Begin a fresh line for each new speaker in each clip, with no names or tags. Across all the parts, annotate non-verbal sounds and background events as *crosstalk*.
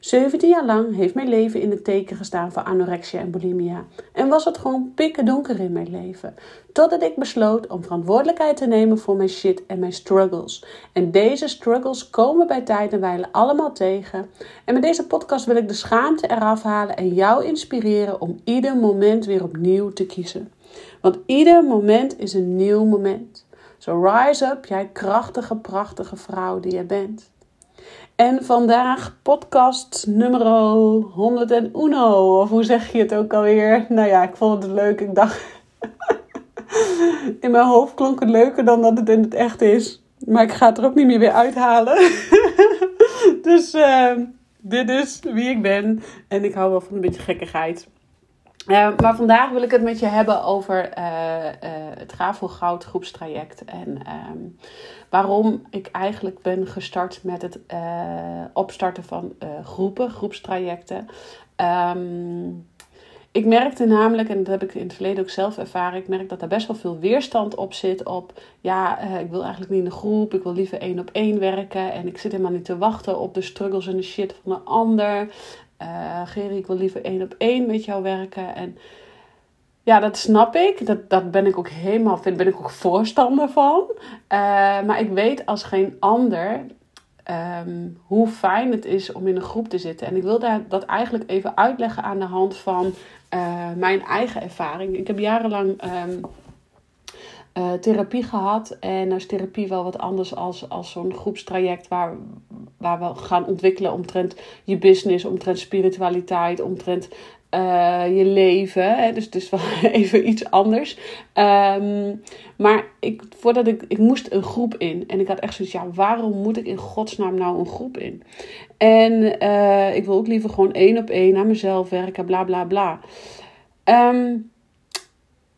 17 jaar lang heeft mijn leven in het teken gestaan van anorexia en bulimia. En was het gewoon pikken donker in mijn leven. Totdat ik besloot om verantwoordelijkheid te nemen voor mijn shit en mijn struggles. En deze struggles komen bij tijd en wijle allemaal tegen. En met deze podcast wil ik de schaamte eraf halen en jou inspireren om ieder moment weer opnieuw te kiezen. Want ieder moment is een nieuw moment. So rise up, jij krachtige, prachtige vrouw die je bent. En vandaag podcast nummer 101. Of hoe zeg je het ook alweer? Nou ja, ik vond het leuk. Ik dacht. *laughs* in mijn hoofd klonk het leuker dan dat het in het echt is. Maar ik ga het er ook niet meer weer uithalen. *laughs* dus uh, dit is wie ik ben. En ik hou wel van een beetje gekkigheid. Uh, maar vandaag wil ik het met je hebben over uh, uh, het Gavo Goud groepstraject. En ehm, waarom ik eigenlijk ben gestart met het opstarten van groepen, groepstrajecten. Um, ik merkte namelijk, en dat heb ik in het verleden ook zelf ervaren, ik merk dat er best wel veel weerstand op zit. Op ja, ik wil eigenlijk niet in een groep, ik wil liever één op één werken. En ik zit helemaal niet te wachten op de struggles en de shit van een ander uh, Gerry, ik wil liever één op één met jou werken. En ja, dat snap ik. Dat, dat ben ik ook helemaal, vind, ben ik ook voorstander van. Uh, maar ik weet als geen ander um, hoe fijn het is om in een groep te zitten. En ik wil daar, dat eigenlijk even uitleggen aan de hand van uh, mijn eigen ervaring. Ik heb jarenlang um, uh, therapie gehad. En is therapie wel wat anders als, als zo'n groepstraject waar, waar we gaan ontwikkelen omtrent je business, omtrent spiritualiteit, omtrent uh, je leven. Hè? Dus het is wel *laughs* even iets anders. Um, maar ik, voordat ik, ik moest een groep in. En ik had echt zoiets, ja, waarom moet ik in godsnaam nou een groep in? En uh, ik wil ook liever gewoon één op één aan mezelf werken, bla bla bla. Um,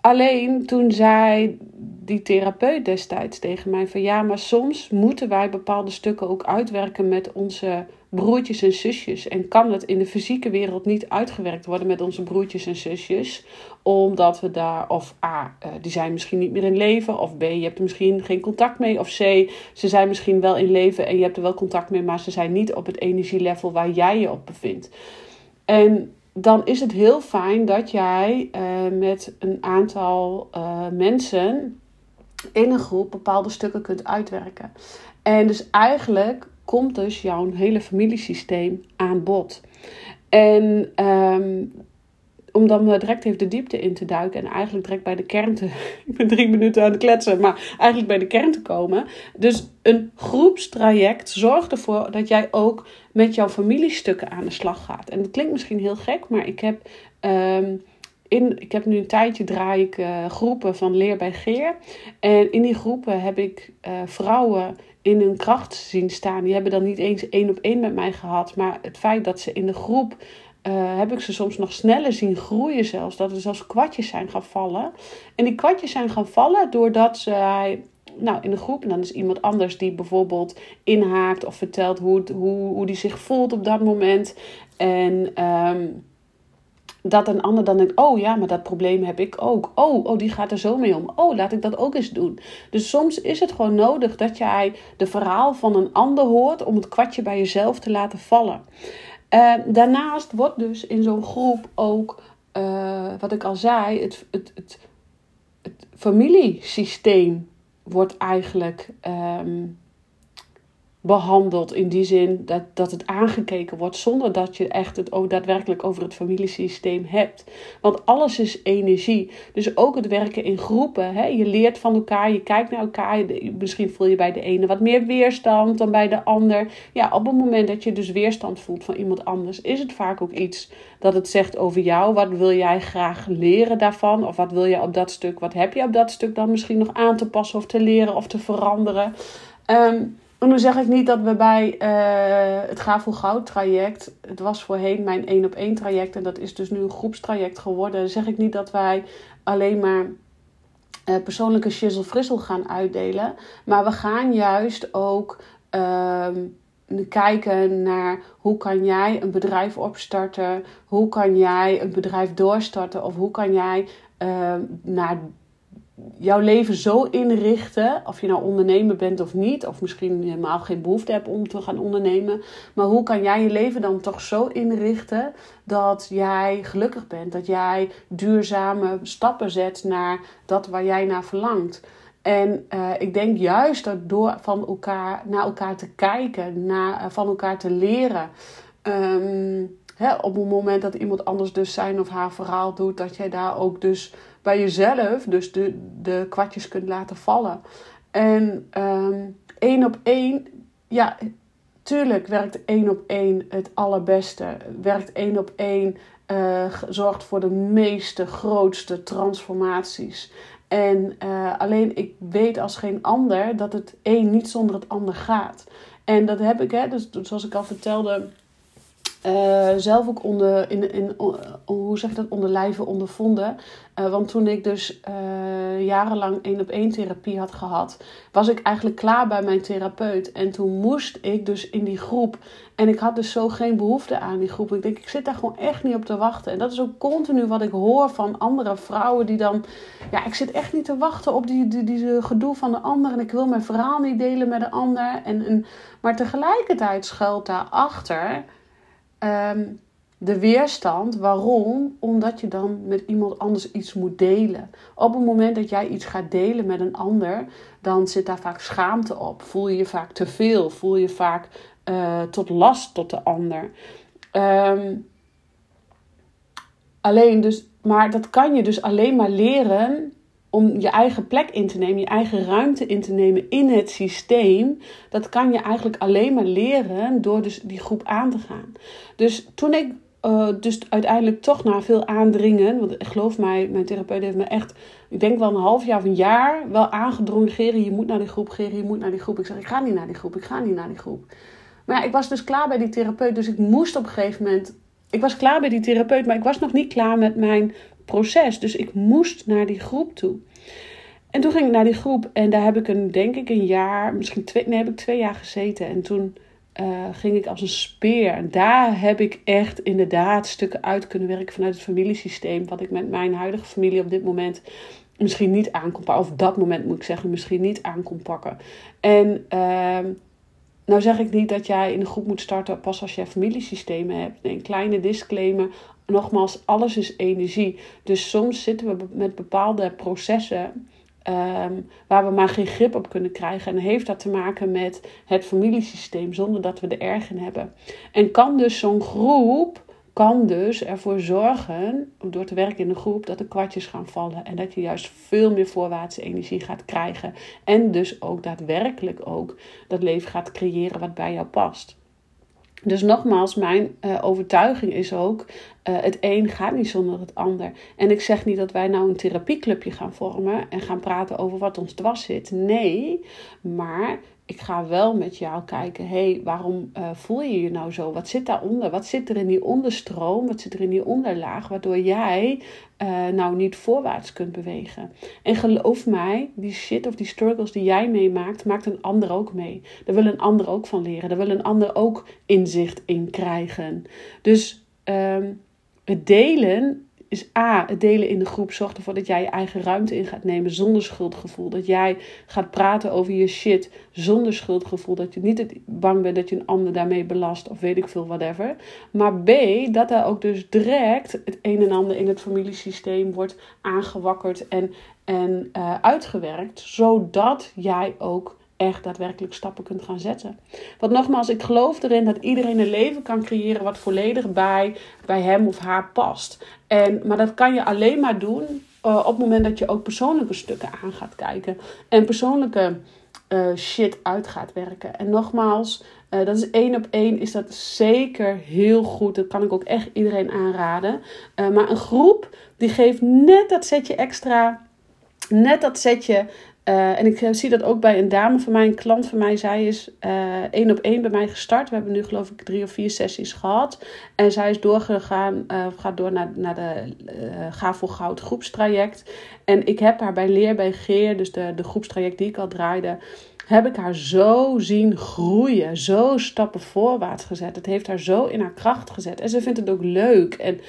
alleen toen zei die therapeut destijds tegen mij van ja, maar soms moeten wij bepaalde stukken ook uitwerken met onze broertjes en zusjes. En kan het in de fysieke wereld niet uitgewerkt worden met onze broertjes en zusjes, omdat we daar, of A, eh, die zijn misschien niet meer in leven, of B, je hebt er misschien geen contact mee, of C, ze zijn misschien wel in leven en je hebt er wel contact mee, maar ze zijn niet op het energielevel waar jij je op bevindt. En dan is het heel fijn dat jij uh, met een aantal uh, mensen in een groep bepaalde stukken kunt uitwerken. En dus eigenlijk komt dus jouw hele familiesysteem aan bod. En um, om dan direct even de diepte in te duiken en eigenlijk direct bij de kern te. *laughs* Ik ben drie minuten aan het kletsen, maar eigenlijk bij de kern te komen. Dus een groepstraject zorgt ervoor dat jij ook met jouw familiestukken aan de slag gaat. En dat klinkt misschien heel gek, maar ik heb. Um, in, ik heb nu een tijdje draai ik uh, groepen van Leer bij Geer. En in die groepen heb ik uh, vrouwen in hun kracht zien staan. Die hebben dan niet eens één op één met mij gehad. Maar het feit dat ze in de groep. Uh, heb ik ze soms nog sneller zien groeien zelfs. Dat er zelfs kwartjes zijn gaan vallen. En die kwartjes zijn gaan vallen doordat zij nou, in de groep. En dan is iemand anders die bijvoorbeeld inhaakt of vertelt hoe, hoe, hoe die zich voelt op dat moment. En um, dat een ander dan denkt: oh ja, maar dat probleem heb ik ook. Oh, oh, die gaat er zo mee om. Oh, laat ik dat ook eens doen. Dus soms is het gewoon nodig dat jij de verhaal van een ander hoort om het kwartje bij jezelf te laten vallen. Uh, daarnaast wordt dus in zo'n groep ook, uh, wat ik al zei, het, het, het, het familiesysteem wordt eigenlijk um, behandeld. In die zin dat, dat het aangekeken wordt zonder dat je echt het ook daadwerkelijk over het familiesysteem hebt. Want alles is energie. Dus ook het werken in groepen. Hè? Je leert van elkaar, je kijkt naar elkaar. Misschien voel je bij de ene wat meer weerstand dan bij de ander. Ja, op het moment dat je dus weerstand voelt van iemand anders, is het vaak ook iets dat het zegt over jou. Wat wil jij graag leren daarvan? Of wat wil je op dat stuk? Wat heb je op dat stuk dan misschien nog aan te passen of te leren of te veranderen? Um, en nu zeg ik niet dat we bij uh, het Ga voor Goud traject, het was voorheen mijn één op één traject en dat is dus nu een groepstraject geworden. Dan zeg ik niet dat wij alleen maar persoonlijke shizzle frissel gaan uitdelen. Maar we gaan juist ook ehm, kijken naar hoe kan jij een bedrijf opstarten, hoe kan jij een bedrijf doorstarten of hoe kan jij uh, naar jouw leven zo inrichten, of je nou ondernemer bent of niet, of misschien helemaal geen behoefte hebt om te gaan ondernemen, maar hoe kan jij je leven dan toch zo inrichten dat jij gelukkig bent, dat jij duurzame stappen zet naar dat waar jij naar verlangt. En uh, ik denk juist dat door van elkaar, naar elkaar te kijken, naar, uh, van elkaar te leren. Um, hè, op het moment dat iemand anders dus zijn of haar verhaal doet, dat jij daar ook dus bij jezelf dus de, de kwartjes kunt laten vallen. En um, één op één, ja, tuurlijk werkt één op één het allerbeste. Werkt één op één, uh, zorgt voor de meeste, grootste transformaties. En uh, alleen ik weet als geen ander dat het een niet zonder het ander gaat. En dat heb ik, hè, dus zoals ik al vertelde, uh, zelf ook onder, in, in, hoe zeg dat, onder lijven ondervonden. Uh, want toen ik dus uh, jarenlang één op één therapie had gehad, was ik eigenlijk klaar bij mijn therapeut. En toen moest ik dus in die groep. En ik had dus zo geen behoefte aan die groep. Ik denk, ik zit daar gewoon echt niet op te wachten. En dat is ook continu wat ik hoor van andere vrouwen die dan. Ja, ik zit echt niet te wachten op die, die, die gedoe van de ander. En ik wil mijn verhaal niet delen met de ander. En, en, maar tegelijkertijd schuilt daarachter um, de weerstand. Waarom? Omdat je dan met iemand anders iets moet delen. Op het moment dat jij iets gaat delen met een ander, dan zit daar vaak schaamte op. Voel je je vaak te veel, voel je vaak uh, tot last tot de ander. Um, alleen dus, maar dat kan je dus alleen maar leren om je eigen plek in te nemen, je eigen ruimte in te nemen in het systeem, dat kan je eigenlijk alleen maar leren door dus die groep aan te gaan. Dus toen ik uh, dus uiteindelijk toch na veel aandringen, want geloof mij, mijn therapeut heeft me echt, ik denk wel een half jaar of een jaar, wel aangedrongen, Geri, je moet naar die groep, Geri, je moet naar die groep. Ik zeg, ik ga niet naar die groep, ik ga niet naar die groep. Maar ja, ik was dus klaar bij die therapeut, dus ik moest op een gegeven moment, ik was klaar bij die therapeut, maar ik was nog niet klaar met mijn proces. Dus ik moest naar die groep toe. En toen ging ik naar die groep en daar heb ik een, denk ik, een jaar, misschien twee, nee, heb ik twee jaar gezeten. En toen uh, ging ik als een speer. En daar heb ik echt inderdaad stukken uit kunnen werken vanuit het familiesysteem. Wat ik met mijn huidige familie op dit moment misschien niet aan kon pakken. Of dat moment moet ik zeggen, misschien niet aan kon pakken. En uh, nou zeg ik niet dat jij in een groep moet starten pas als je familiesystemen hebt. Een kleine disclaimer nogmaals, alles is energie. Dus soms zitten we met bepaalde processen um, waar we maar geen grip op kunnen krijgen. En heeft dat te maken met het familiesysteem zonder dat we er erg in hebben. En kan dus zo'n groep kan dus ervoor zorgen, door te werken in een groep, dat de kwartjes gaan vallen. En dat je juist veel meer voorwaartse energie gaat krijgen. En dus ook daadwerkelijk ook dat leven gaat creëren wat bij jou past. Dus nogmaals, mijn uh, overtuiging is ook: uh, het een gaat niet zonder het ander. En ik zeg niet dat wij nou een therapieclubje gaan vormen en gaan praten over wat ons dwars zit. Nee, maar ik ga wel met jou kijken, hé, hey, waarom uh, voel je je nou zo? Wat zit daaronder? Wat zit er in die onderstroom? Wat zit er in die onderlaag? Waardoor jij uh, nou niet voorwaarts kunt bewegen. En geloof mij, die shit of die struggles die jij meemaakt, maakt een ander ook mee. Daar wil een ander ook van leren. Daar wil een ander ook inzicht in krijgen. Dus um, het delen is A, het delen in de groep zorgt ervoor dat jij je eigen ruimte in gaat nemen zonder schuldgevoel. Dat jij gaat praten over je shit zonder schuldgevoel. Dat je niet bang bent dat je een ander daarmee belast of weet ik veel, whatever. Maar B, dat er ook dus direct het een en ander in het familiesysteem wordt aangewakkerd en, en uh, uitgewerkt. Zodat jij ook echt daadwerkelijk stappen kunt gaan zetten. Want nogmaals, ik geloof erin dat iedereen een leven kan creëren wat volledig bij, bij hem of haar past. En, maar dat kan je alleen maar doen uh, op het moment dat je ook persoonlijke stukken aan gaat kijken. En persoonlijke uh, shit uit gaat werken. En nogmaals, uh, dat is één op één, is dat zeker heel goed. Dat kan ik ook echt iedereen aanraden. maar een groep die geeft net dat setje extra net dat setje Uh, en ik zie dat ook bij een dame van mij, een klant van mij. Zij is één op één bij mij gestart. We hebben nu geloof ik drie of vier sessies gehad. En zij is doorgegaan, gaat door naar, naar de Ga voor Goud groepstraject. En ik heb haar bij Leer bij Geer, dus de, de groepstraject die ik al draaide heb ik haar zo zien groeien, zo stappen voorwaarts gezet. Het heeft haar zo in haar kracht gezet. En ze vindt het ook leuk. En,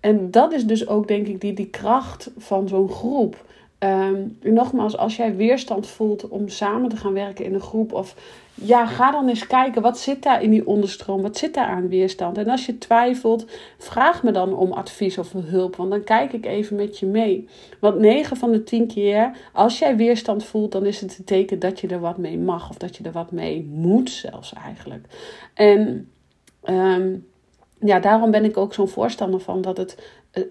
en dat is dus ook, denk ik, die, die kracht van zo'n groep. Um, nogmaals, als jij weerstand voelt om samen te gaan werken in een groep, of ja, ga dan eens kijken wat zit daar in die onderstroom, wat zit daar aan weerstand. En als je twijfelt, vraag me dan om advies of hulp, want dan kijk ik even met je mee. Want 9 van de 10 keer, als jij weerstand voelt, dan is het een teken dat je er wat mee mag, of dat je er wat mee moet, zelfs eigenlijk. En um, ja, daarom ben ik ook zo'n voorstander van dat het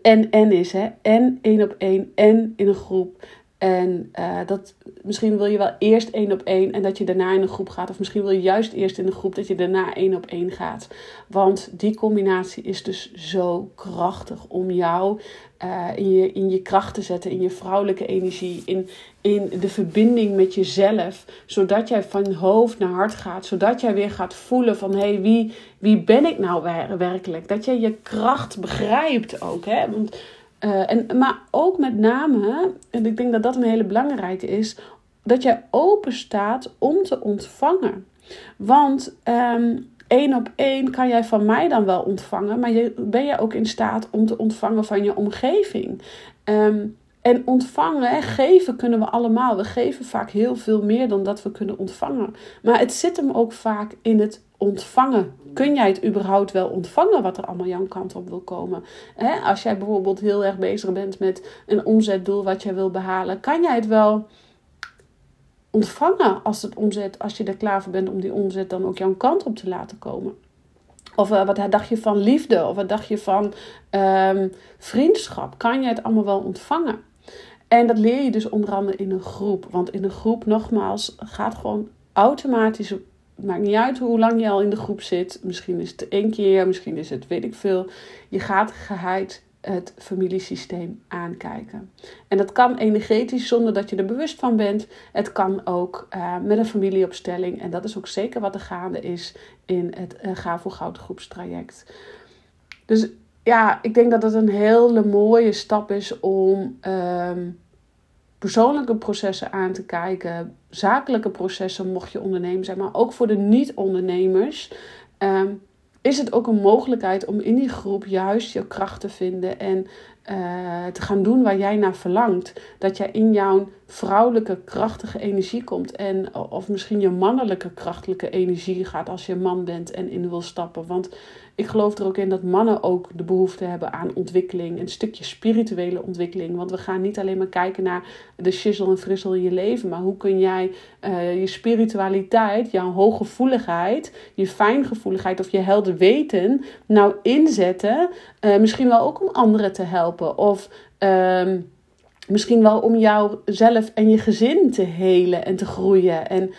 en en is. Hè? En één op één en in een groep. En uh, dat, misschien wil je wel eerst één op één en dat je daarna in een groep gaat. Of misschien wil je juist eerst in een groep dat je daarna één op één gaat. Want die combinatie is dus zo krachtig om jou uh, in, je, in je kracht te zetten, in je vrouwelijke energie, in, in de verbinding met jezelf. Zodat jij van hoofd naar hart gaat. Zodat jij weer gaat voelen van hé, hey, wie, wie ben ik nou werkelijk? Dat jij je kracht begrijpt ook. Hè? Want uh, en, maar ook met name, en ik denk dat dat een hele belangrijke is, dat jij open staat om te ontvangen. Want um, één op één kan jij van mij dan wel ontvangen, maar ben je ook in staat om te ontvangen van je omgeving. Um, en ontvangen en geven kunnen we allemaal. We geven vaak heel veel meer dan dat we kunnen ontvangen. Maar het zit hem ook vaak in het ontvangen. Kun jij het überhaupt wel ontvangen wat er allemaal jouw kant op wil komen? als jij bijvoorbeeld heel erg bezig bent met een omzetdoel wat jij wil behalen, kan jij het wel ontvangen als het omzet, als je er klaar voor bent om die omzet dan ook jouw kant op te laten komen? Of uh, wat dacht je van liefde? Of wat dacht je van um, vriendschap? Kan je het allemaal wel ontvangen? En dat leer je dus onder andere in een groep. Want in een groep, nogmaals, gaat gewoon automatisch. Het maakt niet uit hoe lang je al in de groep zit. Misschien is het één keer, misschien is het weet ik veel. Je gaat geheid het familiesysteem aankijken. En dat kan energetisch zonder dat je er bewust van bent. Het kan ook uh, met een familieopstelling. En dat is ook zeker wat er gaande is in het uh, voor Goud groepstraject. Dus ja, ik denk dat het een hele mooie stap is om um, persoonlijke processen aan te kijken. Zakelijke processen, mocht je ondernemer zijn, maar ook voor de niet-ondernemers. Um, is het ook een mogelijkheid om in die groep juist je kracht te vinden en uh, te gaan doen waar jij naar verlangt. Dat jij in jouw vrouwelijke krachtige energie komt. En, of misschien je mannelijke krachtelijke energie gaat als je man bent en in wil stappen. Want ik geloof er ook in dat mannen ook de behoefte hebben aan ontwikkeling. Een stukje spirituele ontwikkeling. Want we gaan niet alleen maar kijken naar de shizzle en frissel in je leven. Maar hoe kun jij uh, je spiritualiteit, jouw hooggevoeligheid, je fijngevoeligheid of je helder weten nou inzetten. Uh, misschien wel ook om anderen te helpen. Of... Um, misschien wel om jouzelf en je gezin te helen en te groeien. En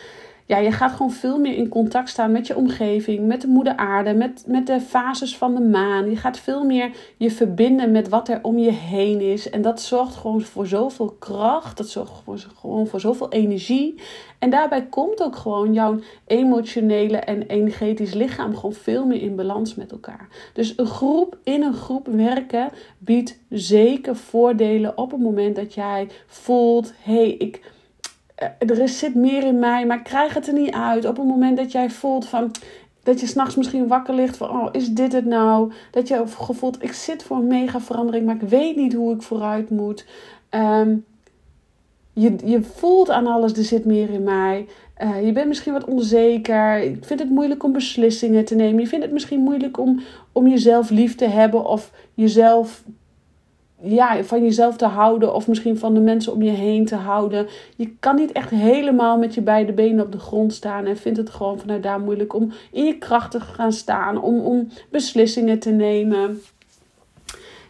ja, je gaat gewoon veel meer in contact staan met je omgeving, met de moeder aarde, met, met de fases van de maan. Je gaat veel meer je verbinden met wat er om je heen is. En dat zorgt gewoon voor zoveel kracht, dat zorgt gewoon voor zoveel energie. En daarbij komt ook gewoon jouw emotionele en energetisch lichaam gewoon veel meer in balans met elkaar. Dus een groep in een groep werken biedt zeker voordelen op het moment dat jij voelt: hé, hey, ik er zit meer in mij, maar krijg het er niet uit. Op het moment dat jij voelt van dat je s'nachts misschien wakker ligt van, oh, is dit het nou? Dat je gevoeld, ik zit voor een mega verandering, maar ik weet niet hoe ik vooruit moet. Um, je, je voelt aan alles, er zit meer in mij. Uh, je bent misschien wat onzeker. Ik vind het moeilijk om beslissingen te nemen. Je vindt het misschien moeilijk om, om jezelf lief te hebben of jezelf ja, van jezelf te houden of misschien van de mensen om je heen te houden. Je kan niet echt helemaal met je beide benen op de grond staan en vindt het gewoon vanuit daar moeilijk om in je kracht te gaan staan, om, om beslissingen te nemen.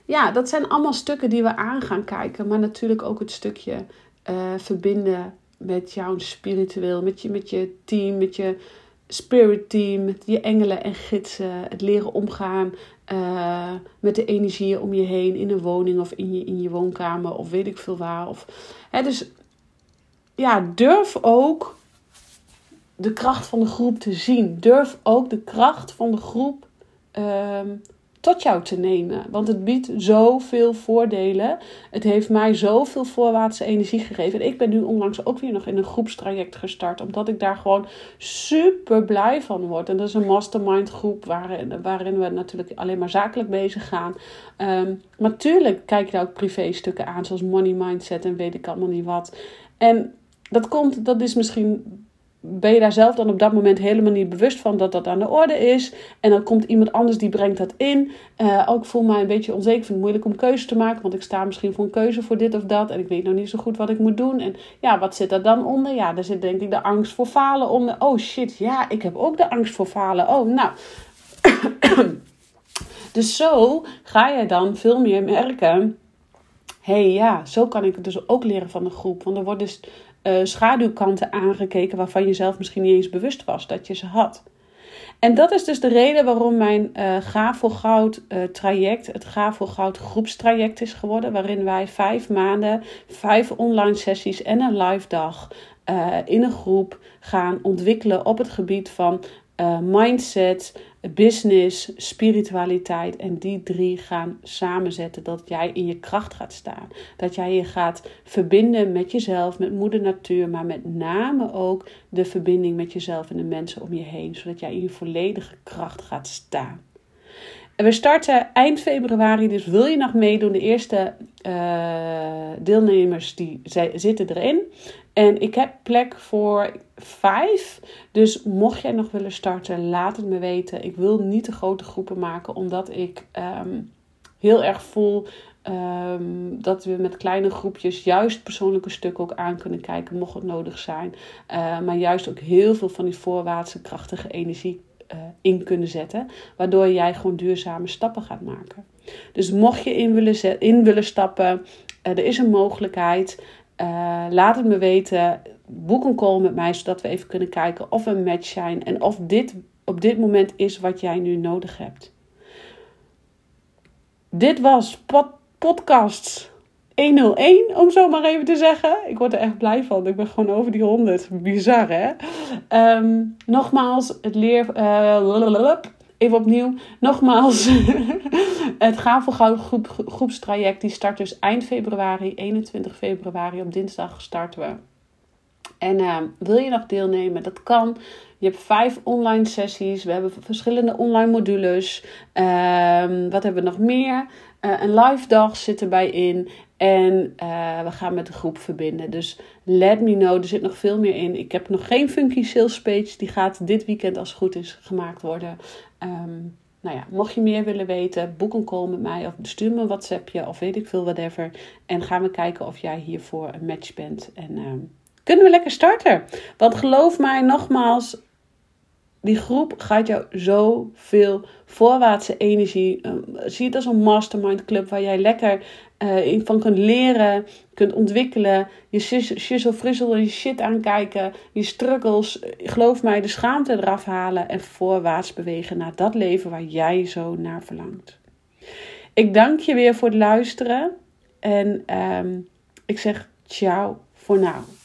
Ja, dat zijn allemaal stukken die we aan gaan kijken, maar natuurlijk ook het stukje uh, verbinden met jouw spiritueel, met je, met je team, met je spirit team, je engelen en gidsen, het leren omgaan uh, met de energieën om je heen in een woning of in je, in je woonkamer of weet ik veel waar. Of, hè, dus ja, durf ook de kracht van de groep te zien. Durf ook de kracht van de groep ehm, tot jou te nemen. Want het biedt zoveel voordelen. Het heeft mij zoveel voorwaartse energie gegeven. En ik ben nu onlangs ook weer nog in een groepstraject gestart. Omdat ik daar gewoon super blij van word. En dat is een mastermind groep waarin, waarin we natuurlijk alleen maar zakelijk bezig gaan. Um, natuurlijk kijk je ook privé stukken aan. Zoals money mindset en weet ik allemaal niet wat. En dat komt, dat is misschien ben je daar zelf dan op dat moment helemaal niet bewust van dat dat aan de orde is. En dan komt iemand anders die brengt dat in. Uh, ook voel mij een beetje onzeker, vind het moeilijk om keuze te maken. Want ik sta misschien voor een keuze voor dit of dat. En ik weet nog niet zo goed wat ik moet doen. En ja, wat zit daar dan onder? Ja, daar zit denk ik de angst voor falen onder. Oh shit, ja, ik heb ook de angst voor falen. Oh, nou. *coughs* dus zo ga je dan veel meer merken hey, ja, zo kan ik het dus ook leren van de groep. Want er wordt dus uh, schaduwkanten aangekeken waarvan je zelf misschien niet eens bewust was dat je ze had. En dat is dus de reden waarom mijn uh, Gaaf voor Goud uh, traject, het Gaaf voor Goud groepstraject is geworden. Waarin wij vijf maanden, vijf online sessies en een live dag in een groep gaan ontwikkelen op het gebied van mindset, business, spiritualiteit. En die drie gaan samenzetten. Dat jij in je kracht gaat staan. Dat jij je gaat verbinden met jezelf, met moeder natuur. Maar met name ook de verbinding met jezelf en de mensen om je heen. Zodat jij in je volledige kracht gaat staan. We starten eind februari, dus wil je nog meedoen? De eerste uh, deelnemers die zitten erin. En ik heb plek voor vijf. Dus mocht jij nog willen starten, laat het me weten. Ik wil niet te grote groepen maken, omdat ik um, heel erg voel um, dat we met kleine groepjes juist persoonlijke stukken ook aan kunnen kijken, mocht het nodig zijn. Uh, maar juist ook heel veel van die voorwaartse krachtige energie uh, in kunnen zetten, waardoor jij gewoon duurzame stappen gaat maken. Dus mocht je in willen, in willen stappen, uh, er is een mogelijkheid. Uh, laat het me weten. Boek een call met mij, zodat we even kunnen kijken of we een match zijn en of dit op dit moment is wat jij nu nodig hebt. Dit was pod podcast 101, om zo maar even te zeggen. Ik word er echt blij van. Ik ben gewoon over die 100. Bizar, hè? Um, nogmaals, het leer. Uh, even opnieuw. Nogmaals, *laughs* het Gavelgoud groep, groepstraject die start dus eind februari, 21 februari. Op dinsdag starten we. En uh, wil je nog deelnemen? Dat kan. Je hebt vijf online sessies. We hebben verschillende online modules. Um, wat hebben we nog meer? Uh, een live dag zit erbij in. En uh, we gaan met de groep verbinden. Dus let me know. Er zit nog veel meer in. Ik heb nog geen funky sales page. Die gaat dit weekend als het goed is gemaakt worden. Um, nou ja, mocht je meer willen weten, boek een call met mij of stuur me een WhatsAppje of weet ik veel, whatever. En gaan we kijken of jij hiervoor een match bent. En um, kunnen we lekker starten. Want geloof mij nogmaals, die groep gaat jou zoveel voorwaartse energie. Uh, zie het als een mastermind club waar jij lekker uh, van kunt leren, kunt ontwikkelen. Je shizzle frissel en je shit aankijken. Je struggles, geloof mij, de schaamte eraf halen. En voorwaarts bewegen naar dat leven waar jij zo naar verlangt. Ik dank je weer voor het luisteren. En um, ik zeg ciao voor nu.